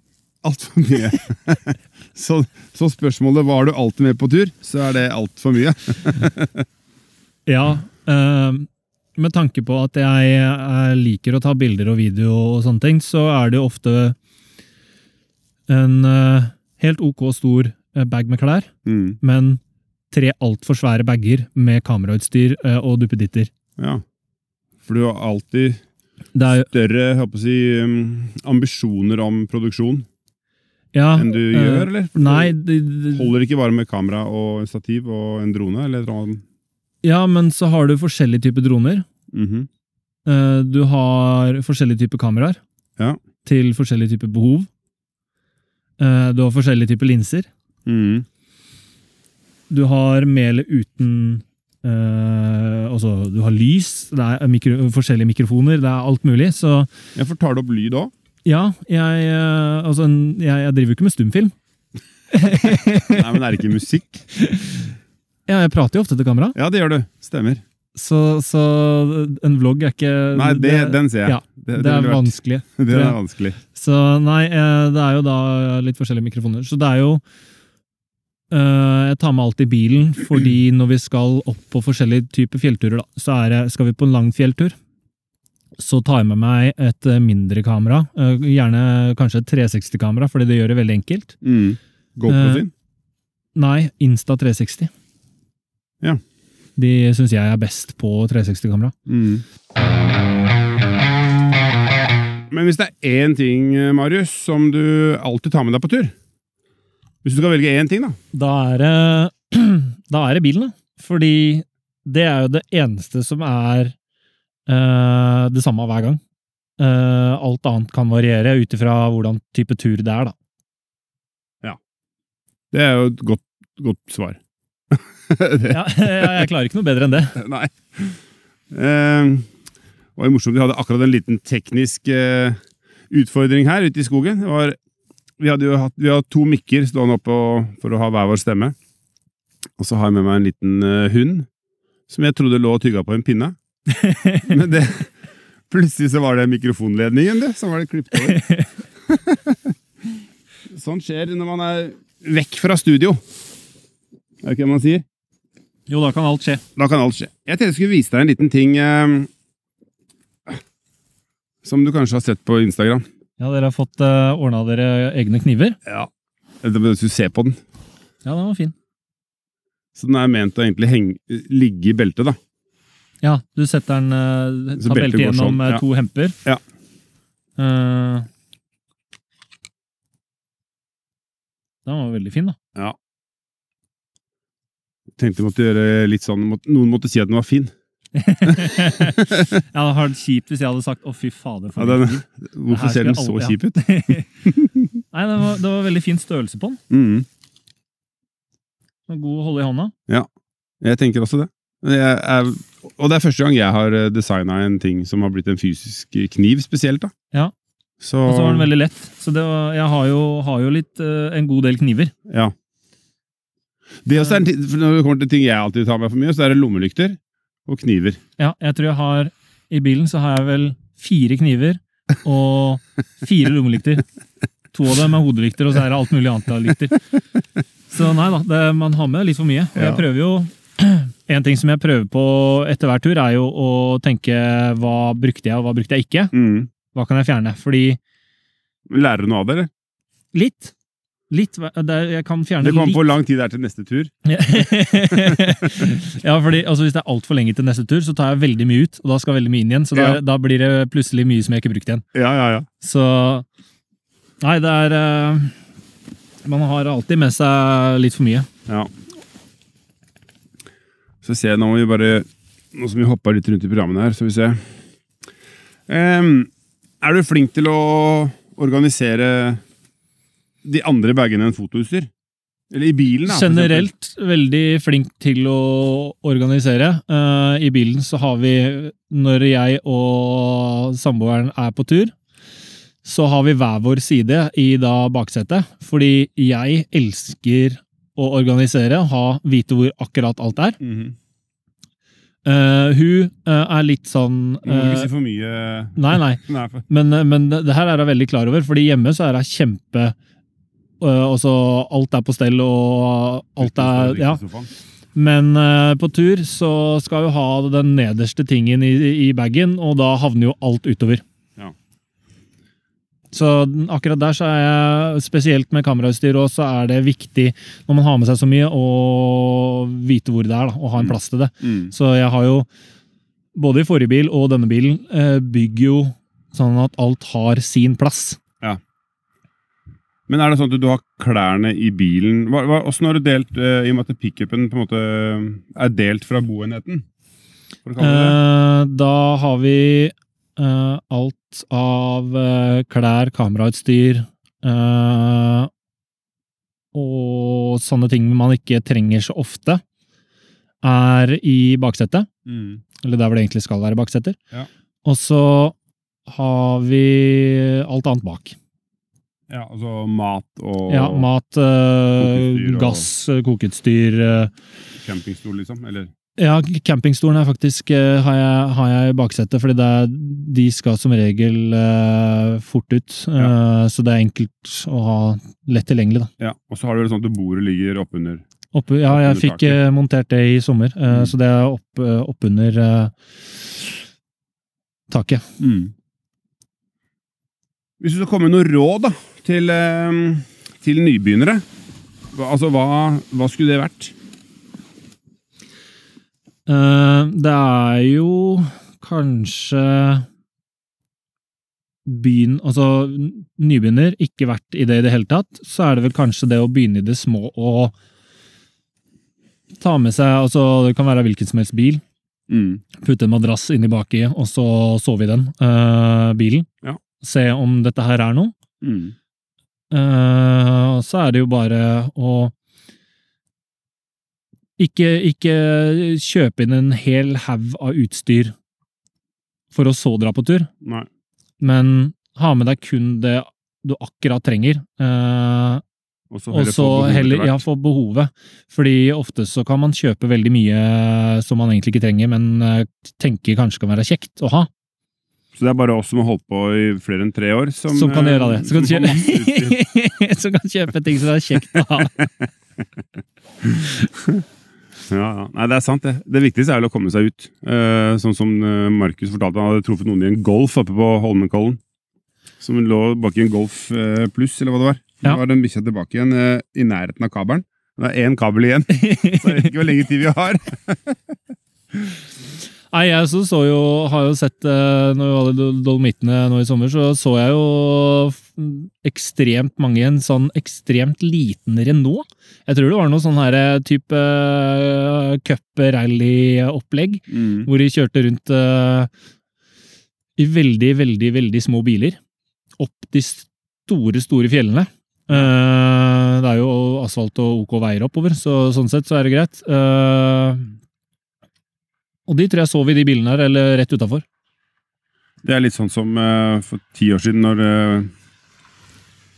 Altfor mye. *laughs* så, så spørsmålet var du alltid med på tur, så er det altfor mye. Ja, eh, med tanke på at jeg, jeg liker å ta bilder og video og sånne ting, så er det jo ofte en uh, helt ok stor eh, bag med klær, Mm. men tre altfor svære bager med kamerautstyr uh, og duppeditter. Ja. For du har alltid jo større si, um, ambisjoner om produksjon ja, enn du uh, gjør, eller? For Nei, du det, det, Holder ikke bare med kamera og en stativ og en drone? Eller noe? Ja, men så har du forskjellige typer droner. Mm -hmm. Du har forskjellige typer kameraer Ja. til forskjellige typer behov. Eh, Du har forskjellige typer linser. Mm. Du har med eller uten altså, du har lys, det er mikro, forskjellige mikrofoner, det er alt mulig. Så jeg får tar du opp lyd òg? ja, jeg, uh, altså, jeg, jeg driver jo ikke med stumfilm. *laughs* Nei, men er det ikke musikk? *laughs* Ja, jeg prater jo ofte til kamera, Ja, det gjør du. Stemmer. så, så en vlogg er ikke Nei, det, den ser jeg. ja, det, Det er vanskelig. Det er *laughs* vanskelig. Så nei, eh, det er jo da litt forskjellige mikrofoner. Så det er jo eh, Jeg tar med alt i bilen, fordi *clears throat* når vi skal opp på forskjellige typer fjellturer, da, så det, skal vi på en lang fjelltur, så tar jeg med meg et eh, mindre kamera. Gjerne kanskje et 360-kamera, fordi det gjør det veldig enkelt. Mm. GoPro sin? Nei, Insta 360. Ja. De syns jeg er best på 360-kamera. Mm. Men hvis det er én ting, Marius, som du alltid tar med deg på tur Hvis du skal velge én ting, da. Da er det, *clears throat* da er det bilen, da. Fordi det er jo det eneste som er uh, det samme hver gang. Uh, alt annet kan variere ut ifra hvordan type tur det er, da. Det er jo et godt, godt svar. *laughs* *laughs* Ja, jeg klarer ikke noe bedre enn det. Nei. Eh, det var morsomt. Vi hadde akkurat en liten teknisk eh, utfordring her ute i skogen. Det var, vi hadde jo hatt, vi hadde to mikker stående oppe og- for å ha hver vår stemme. Og så har jeg med meg en liten eh, hund som jeg trodde lå og tygga på en pinne. *laughs* Men det, plutselig så var det mikrofonledningen det, som var det klippet over. sånn skjer når man er vekk fra studio. Er det ikke det man sier? Jo, da kan alt skje. Da kan alt skje. Jeg tenkte jeg skulle vise deg en liten ting eh, som du kanskje har sett på Instagram. Ja, dere har fått uh, ordna dere egne kniver. Ja. Hvis du ser på den. Ja, den var fin. Så den er ment å egentlig henge, ligge i beltet, da. Ja, du setter den uh, Tar beltet beltet gjennom sånn, eh, ja. to hemper. Ja. Uh, den var veldig fin, da. Tenkte jeg måtte gjøre litt sånn Noen måtte si at den var fin. *laughs* ja, det hadde vært kjipt hvis jeg hadde sagt 'å, fy fader'. For Ja, den, *laughs* hvorfor ser den så alle- kjip ut? *laughs* Nei, det var, det var veldig fin størrelse på den. Mm. God å holde i hånda. Ja, Jeg tenker også det. Er, og det er første gang jeg har designa en ting som har blitt en fysisk kniv, spesielt. da. Ja. Så, Og så var den veldig lett. Så det var, jeg har jo, har jo litt, eh, en god del kniver. Ja. Det også er når det kommer til ting jeg alltid tar med for mye, så er det lommelykter og kniver. Ja, jeg tror jeg har I bilen så har jeg vel fire kniver og fire lommelykter. To av dem er hodelykter, og så er det alt mulig annet av lykter. Så nei da, det, man har med litt for mye. Og jeg prøver jo *clears throat* En ting som jeg prøver på etter hver tur, er jo å tenke hva brukte jeg, og hva brukte jeg ikke. Mm. Hva kan jeg fjerne? Fordi Lærer du noe av det, eller? litt Litt, er- Jeg kan fjerne litt. Det kommer litt. på hvor lang tid det er til neste tur. *laughs* ja, fordi altså, Hvis det er altfor lenge til neste tur, så tar jeg veldig mye ut, og da skal veldig mye inn igjen. Så da, Ja. da blir det plutselig mye som jeg ikke brukte igjen. Ja, ja, ja. Så Nei, det er uh, Man har alltid med seg litt for mye. ja. Så ser jeg nå må vi bare Nå som vi hoppa litt rundt i programmene her, så vi se. um, er du flink til å organisere de andre bagene enn fotoutstyr? Eller i bilen, da? Generelt veldig flink til å organisere. Uh, I bilen så har vi, når jeg og samboeren er på tur, så har vi hver vår side i da baksetet. Fordi jeg elsker å organisere, ha, vite hvor akkurat alt er. Mm -hmm. Uh, hun uh, er litt sånn uh, må ikke si for mye Nei, nei. *laughs* Nei, for... Men, men det, her er jeg veldig klar over, fordi hjemme så er hun kjempe øh, så Alt er på stell, og alt er Ja. Men uh, på tur så skal jo ha den nederste tingen i, i bagen, og da havner jo alt utover. Ja. Så akkurat der så er jeg, spesielt med kamerautstyr òg, så er det viktig når man har med seg så mye, å vite hvor det er, da, og ha en plass til det. Mm. Så jeg har jo, både i forrige bil og denne bilen, uh, bygger jo sånn at alt har sin plass. Men er det sånn at du har klærne i bilen hva, hva, Hvordan har du delt, eh, i og med at pickupen på er delt fra boenheten? Eh, da har vi eh, alt av eh, klær, kamerautstyr eh, og sånne ting man ikke trenger så ofte, er i baksetet. Mm. Eller der hvor det egentlig skal være bakseter. Ja. Og så har vi alt annet bak. Ja, altså mat og Ja, mat, øh, Kokeutstyr og- gass, eh, kokeutstyr øh. campingstol, liksom? Eller Ja, campingstolen er faktisk øh, har, jeg, har jeg i baksetet, fordi er, de skal som regel fort ut. eh, Så det er enkelt å ha lett tilgjengelig. da. Ja, Og så har du vel sånn at bordet ligger oppunder Oppe, ja, jeg Oppunder fikk taket. montert det i sommer, Mm. så det er opp, eh, oppunder eh, taket. mm. Hvis du skal komme med noe råd da, til, eh, til nybegynnere, altså hva, hva skulle det vært? Eh, det er jo kanskje begynn, altså nybegynner, ikke vært i det i det hele tatt, så er det vel kanskje det å begynne i det små og ta med seg altså Det kan være hvilken som helst bil. Mm. Putte en madrass inni baki, og så sove i den uh, bilen. Ja. Se om dette her er noe. Mm. Eh, så er det jo bare å ikke, ikke kjøpe inn en hel haug av utstyr for å så dra på tur, Nei. men ha med deg kun det du akkurat trenger. Uh, Og så heller få behovet heller ja, behovet. Fordi ofte så kan man kjøpe veldig mye som man egentlig ikke trenger, men uh, tenker kanskje kan være kjekt å ha. Så det er bare oss som har holdt på i flere enn tre år, som, Som kan eh, gjøre det. Som kan, kjøpe, *laughs* som kan kjøpe ting som er kjekt å ha. *laughs* Ja, ja. Nei, det er sant, det. Det viktigste er vel å komme seg ut. Eh, sånn som eh, Markus fortalte, han hadde truffet noen i en Golf oppe på Holmenkollen. Som lå bak i en Golf eh, pluss, eller hva det var. Ja. Da var den bikkja tilbake igjen eh, i nærheten av kabelen. Det er én kabel igjen, *laughs* så jeg vet ikke hvor lenge tid vi har. Nei, jeg så, så jo, har jo sett eh, Når vi var i Dolomittene nå i sommer, så så jeg jo ekstremt mange i en sånn ekstremt liten Renault. Jeg tror det var noe sånn her eh, type uh, cup-rally-opplegg, Mm. hvor de kjørte rundt uh, i veldig, veldig, veldig små biler. Opp de store, store fjellene. Uh, det er jo asfalt og ok veier oppover, så sånn sett så er det greit. Eh, og de tror jeg sov i de bilene her, eller rett utafor. Det er litt sånn som uh, for ti år siden, når, uh,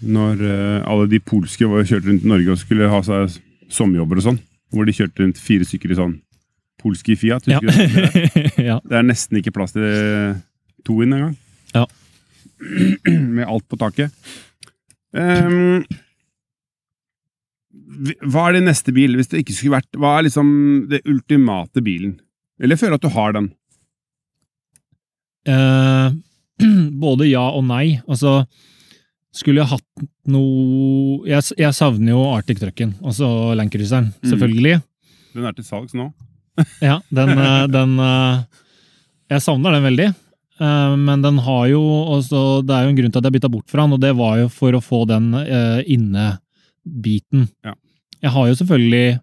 når uh, alle de polske var, kjørte rundt i Norge og skulle ha seg sommerjobber og sånn. Hvor de kjørte rundt fire stykker i sånn polske Fiat. Ja. det? *laughs* ja. Det er nesten ikke plass til to inn engang. Ja. *clears throat* Med alt på taket. Um, hva er din neste bil, hvis det ikke skulle vært Hva er liksom det ultimate bilen? Eller føler at du har den? Eh, *clears throat* både ja og nei. Altså, skulle jeg hatt noe Jeg, jeg savner jo Arctic Trucken, altså Landcruiseren, Mm. selvfølgelig. Den er til salgs nå. *laughs* Ja, den, eh, den eh, Jeg savner den veldig. Eh, Men den har jo også Det er jo en grunn til at jeg bytta bort fra den, og det var jo for å få den innebiten. Ja. Jeg har jo selvfølgelig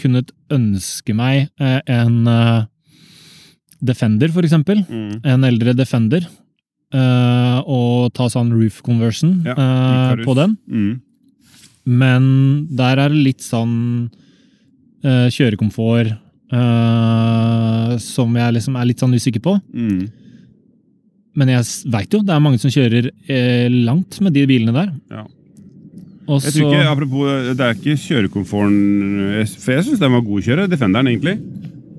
kunnet ønske meg eh, en eh, Defender, for eksempel. Mm. En eldre Defender. eh, og ta sånn roof conversion Ja, på den. Mm. Men der er det litt sånn eh, kjørekomfort eh, som jeg liksom er litt sånn usikker på. Mm. Men jeg veit jo, det er mange som kjører langt med de bilene der. Ja. Og Jeg så tror ikke, apropos, Det er ikke kjørekomforten For jeg syns den var god å kjøre, Defenderen, egentlig.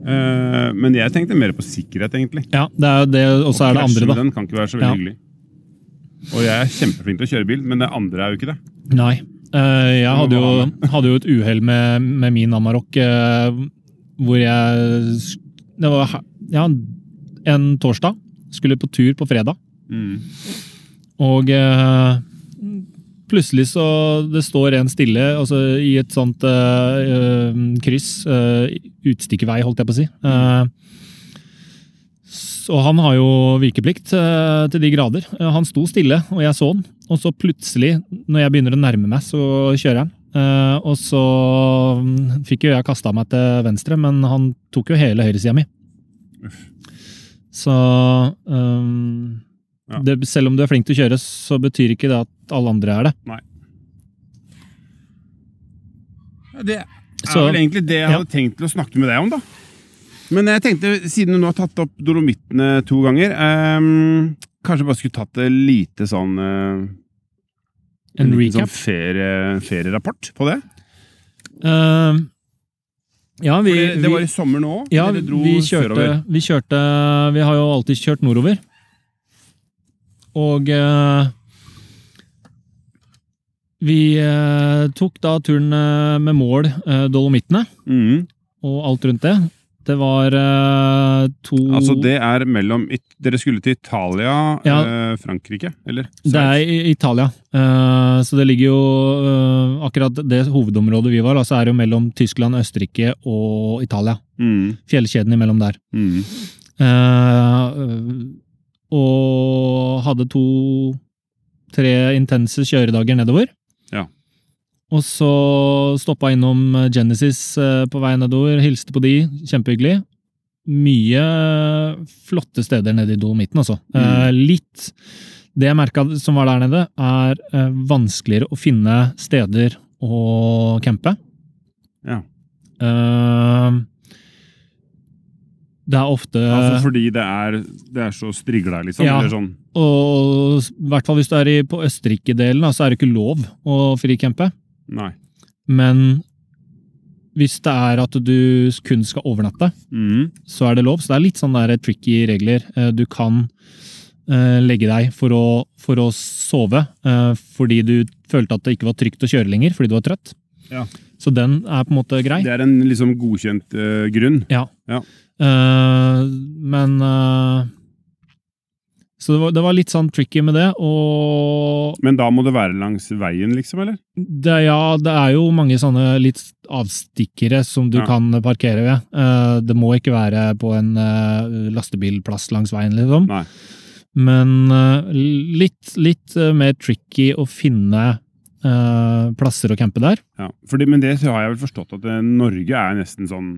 Uh, men jeg tenkte mer på sikkerhet, egentlig. Ja, det er det, og så er det andre, da. Den kan ikke være så veldig Ja. hyggelig. Og jeg er kjempeflink til å kjøre bil, men det andre er jo ikke det. Nei. Uh, jeg hadde jo, hadde jo et uhell med, med min Amarok, uh, hvor jeg Det var ja, en torsdag. Skulle på tur på fredag. Mm. Og eh, plutselig så Det står en stille altså i et sånt eh, eh, kryss. Uh, utstikkevei, holdt jeg på å si. Uh, og han har jo vikeplikt uh, til de grader. Eh, han sto stille, og jeg så han. Og så plutselig, når jeg begynner å nærme meg, så kjører han. Eh, og så mm, fikk jo jeg kasta meg til venstre, men han tok jo hele høyresida mi. Så ehm, Ja. det, selv om du er flink til å kjøre, så betyr ikke det at alle andre er det. Nei. Det er Så- vel egentlig det jeg ja. hadde tenkt til å snakke med deg om, da. Men jeg tenkte, siden du nå har tatt opp Dolomittene to ganger, ehm, kanskje bare skulle tatt et lite sånn eh, En liten? Sånn ferie, ferierapport på det. Uh, ja, vi, det, det var i sommer nå. ja, Dere dro vi kjørte, vi kjørte Vi har jo alltid kjørt nordover. Og eh, vi eh, tok da turen eh, med mål eh, Dolomittene. mm. og alt rundt det. Det var eh, to Altså, det er mellom Dere skulle til Italia, Ja. Frankrike, eller? Det er Italia. Eh, så det ligger jo Akkurat det hovedområdet vi var, altså er jo mellom Tyskland, Østerrike og Italia. Mm, Fjellkjeden imellom der. mm. Eh, og hadde to-tre intense kjøredager nedover. Ja. Og så stoppa innom Genesis eh, på vei nedover, hilste på de, kjempehyggelig. Mye flotte steder nede i Dolomiten, altså. Mm. litt Det jeg merka som var der nede, er eh, vanskeligere å finne steder å campe. Ja. Eh, det er ofte Altså fordi det er, det er så strigla, liksom? Ja. Eller sånn. Og i hvert fall hvis du er i, på Østerrike-delen, så er det ikke lov å fricampe. Nei. Men hvis det er at du kun skal overnatte, Mm. så er det lov. Så det er litt sånn der tricky regler. Eh, Du kan uh, legge deg for å, for å sove uh, fordi du følte at det ikke var trygt å kjøre lenger fordi du var trøtt. Ja. Så den er på en måte grei. Det er en liksom godkjent uh, grunn. Eh, men eh, Så det var, det var litt sånn tricky med det, og Men da må det være langs veien, liksom, eller? det, ja, det er jo mange sånne litt avstikkere som du Ja. kan parkere ved. Uh, det må ikke være på en uh, lastebilplass langs veien, liksom. Nei. Men uh, litt, litt eh, mer tricky å finne eh, plasser å campe der. Ja. Fordi, men det har jeg vel forstått at eh, Norge er nesten sånn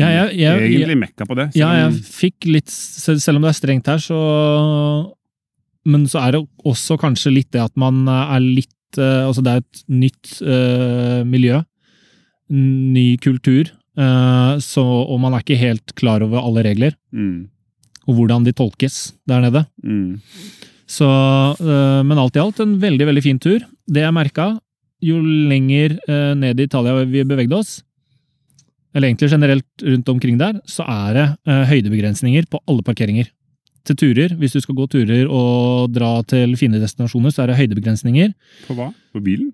Ja, jeg, jeg, Egentlig mekka på det. Ja, selv om- jeg fikk litt Selv om det er strengt her, så Men så er det også kanskje litt det at man er litt eh, Altså, det er et nytt uh, miljø. Ny kultur. Uh, så, og man er ikke helt klar over alle regler, mm. og hvordan de tolkes der nede. Mm. Så, uh, men alt i alt en veldig, veldig fin tur. Det jeg merka, jo lenger ned i Italia vi bevegde oss, eller egentlig generelt rundt omkring der, så er det eh, høydebegrensninger på alle parkeringer. Til turer, hvis du skal gå turer og dra til fine destinasjoner, så er det høydebegrensninger. På hva? På bilen?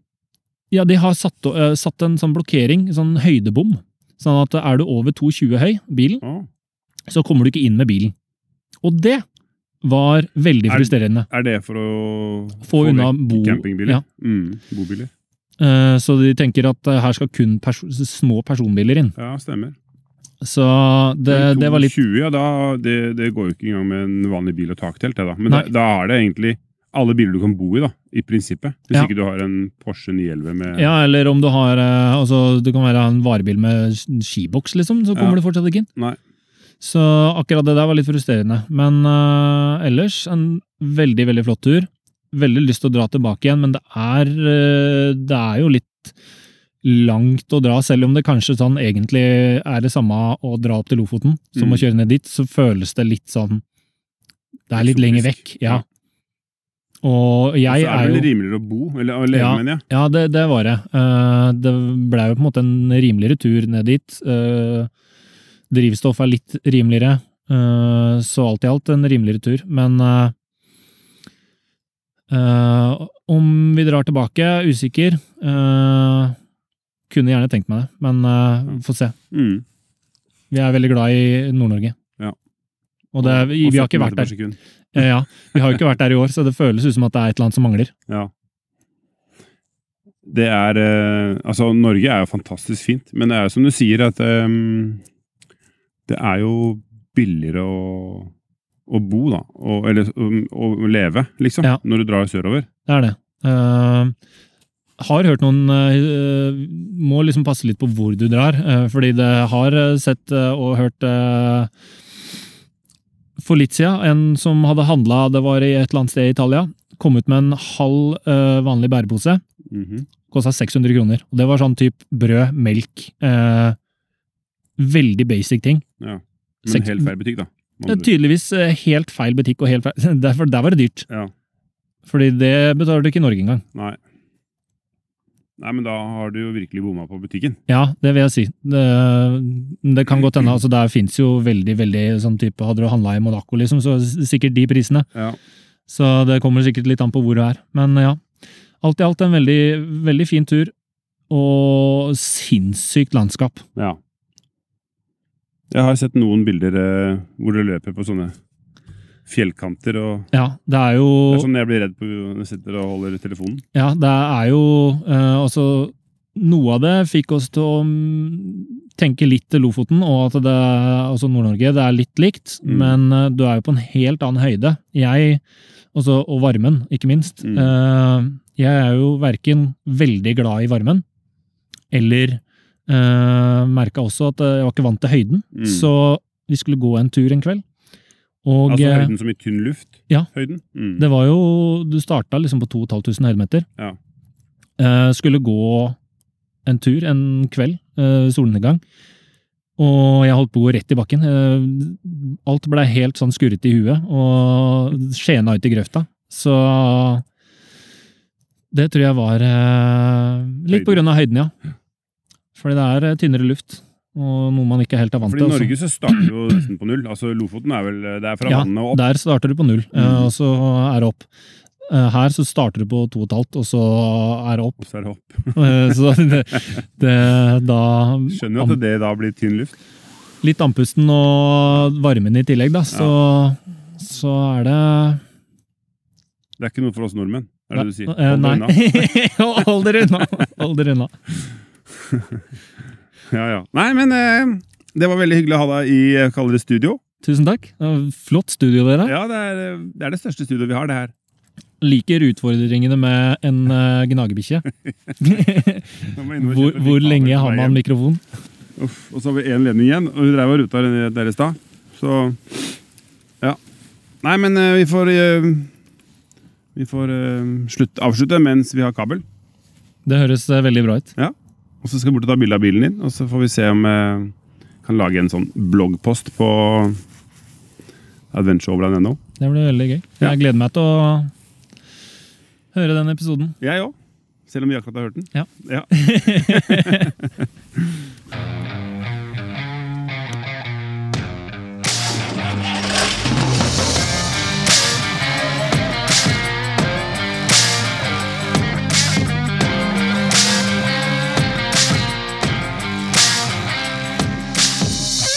Ja, de har satt, eh, satt en sånn blokkering, en sånn høydebom. Sånn at er du over 2,20 høy, bilen, ah. så kommer du ikke inn med bilen. Og det var veldig Er- frustrerende. Er det for å Få unna vekk bo- campingbiler? ja. Mm. Bobiler? Eh, Så de tenker at eh, her skal kun pers små personbiler inn. Ja, stemmer. Så det, det var litt 20, ja, da, det, det går jo ikke engang med en vanlig bil og taktelt, da. Men da, da er det egentlig alle biler du kan bo i, da, i prinsippet. Hvis Ja. ikke du har en Porsche 911 med Ja, eller om du har eh, altså, Det kan være en varebil med skiboks, liksom, så kommer Ja. du fortsatt ikke inn. Nei. Så akkurat det der var litt frustrerende. Men uh, ellers en veldig, veldig flott tur. Veldig lyst til å dra tilbake igjen, men det er, eh, det er jo litt langt å dra, selv om det kanskje sånn egentlig er det samme å dra opp til Lofoten som Mm. å kjøre ned dit, så føles det litt sånn Det er litt lenger vekk, ja. Og jeg er er det vel jo rimeligere å bo, eller å leve Ja. mener ja. Ja, det, det var det. Uh, det ble jo på en måte en rimeligere tur ned dit. Uh, drivstoff er litt rimeligere, uh, så alt i alt en rimeligere tur. Men eh, eh, om vi drar tilbake, usikker. Uh, kunne gjerne tenkt meg det, men uh, få se. Mm. Vi er veldig glad i Nord-Norge. Ja. Og det, vi, vi har ikke vært der. Eh, ja, vi har jo ikke vært der i år, så det føles ut som at det er et eller annet som mangler. *laughs* Ja. Det er eh, Altså, Norge er jo fantastisk fint, men det er jo som du sier, at um, det er jo billigere å, å bo, da. Og, eller um, å leve, liksom. Ja. Når du drar sørover. Det er det. Uh, har hørt noen uh, Må liksom passe litt på hvor du drar, uh, fordi det har sett og hørt for litt siden en som hadde handla, det var i et eller annet sted i Italia, kom ut med en halv vanlig bærepose. Mhm. Kosta 600 kroner. Og det var sånn type brød, melk Veldig basic ting. Men Seks- helt feil butikk, da. Det er tydeligvis eh, helt feil butikk og helt feil *laughs* Derfor, Der var det dyrt. Ja. Fordi det betaler du ikke i Norge engang. Nei. Nei, men da har du jo virkelig bomma på butikken. Ja, det vil jeg si. Det, det kan godt hende. altså Der fins jo veldig, veldig sånn type Hadde du handla i Monaco, liksom, så sikkert de prisene. Ja. Så det kommer sikkert litt an på hvor du er. Men ja. Alt i alt en veldig, veldig fin tur. Og sinnssykt landskap. ja. Jeg har sett noen bilder eh, hvor du løper på sånne fjellkanter, og Ja, det er jo det er sånn jeg blir redd på når jeg sitter og holder telefonen. Ja, det er jo eh, altså Noe av det fikk oss til å tenke litt til Lofoten, og at det, altså Nord-Norge, det er litt likt, Mm. men eh, du er jo på en helt annen høyde. Jeg, også, og varmen, ikke minst. Mm. Eh, jeg er jo verken veldig glad i varmen, eller uh, merka også at jeg var ikke vant til høyden. Mm. Så vi skulle gå en tur en kveld. Og Altså eh, høyden som i tynn luft? Ja. Høyden? Mm. det var jo Du starta liksom på 2500 høydemeter. Ja. Uh, skulle gå en tur en kveld, uh, solnedgang. Og jeg holdt på å gå rett i bakken. Eh, alt ble helt sånn skurrete i huet, og skjena ut i grøfta. Så det tror jeg var eh, litt på grunn av høyden, ja. Fordi det er eh, tynnere luft, og noe man ikke helt er vant Fordi i til. også. Norge så starter du nesten på null. Altså Lofoten er vel Det er fra Ja, vannet og opp. Der starter du på null, eh, Mm. og så er det opp. Eh, Her så starter du på to og et halvt, og så er det opp. Og så er det opp. *laughs* Så det, det da Skjønner jo at det da blir tynn luft. Litt andpusten og varmen i tillegg, da, så, så er det Det er ikke noe for oss nordmenn, er det du sier. Hold deg unna. *laughs* Hold dere unna! Hold dere unna. *laughs* Ja, ja. Nei, men eh, det var veldig hyggelig å ha deg i eh, det studio. Tusen takk. Det var Flott studio, dere. Ja, det er, eh, det er det største studioet vi har, det her. Liker utfordringene med en uh, gnagebikkje. *laughs* Nå må jeg inn og hvor, kjøpe hvor litt lenge kabel har på vei man hjem. mikrofon? Uff, og så har vi én ledning igjen, og vi drev og ruta den der i stad. Så ja. Nei, men eh, vi får eh, Vi får eh, slutt, avslutte mens vi har kabel. Det høres eh, veldig bra ut. Og så skal jeg bort og ta bilde av bilen din, og så får vi se om jeg kan lage en sånn bloggpost på adventureoverland.no. Det blir veldig gøy. Ja. Jeg gleder meg til å høre den episoden. Jeg òg. Selv om vi akkurat har hørt den. Ja. ja. *laughs*